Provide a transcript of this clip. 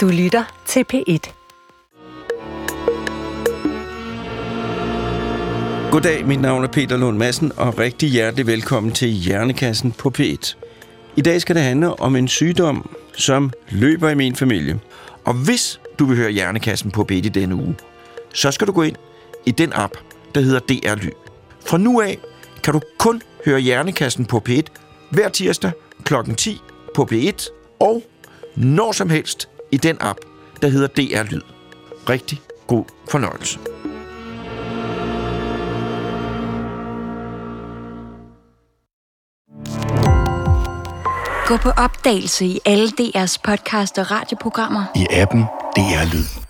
Du lytter til P1. Goddag, mit navn er Peter Lund Madsen, og rigtig hjertelig velkommen til Hjernekassen på P1. I dag skal det handle om en sygdom, som løber i min familie. Og hvis du vil høre Hjernekassen på P1 i denne uge, så skal du gå ind i den app, der hedder DR Lyd. Fra nu af kan du kun høre Hjernekassen på P1 hver tirsdag kl. 10 på P1 og når som helst i den app, der hedder DR Lyd. Rigtig god fornøjelse. Gå på opdagelse i alle DR's podcast og radioprogrammer. I appen DR Lyd.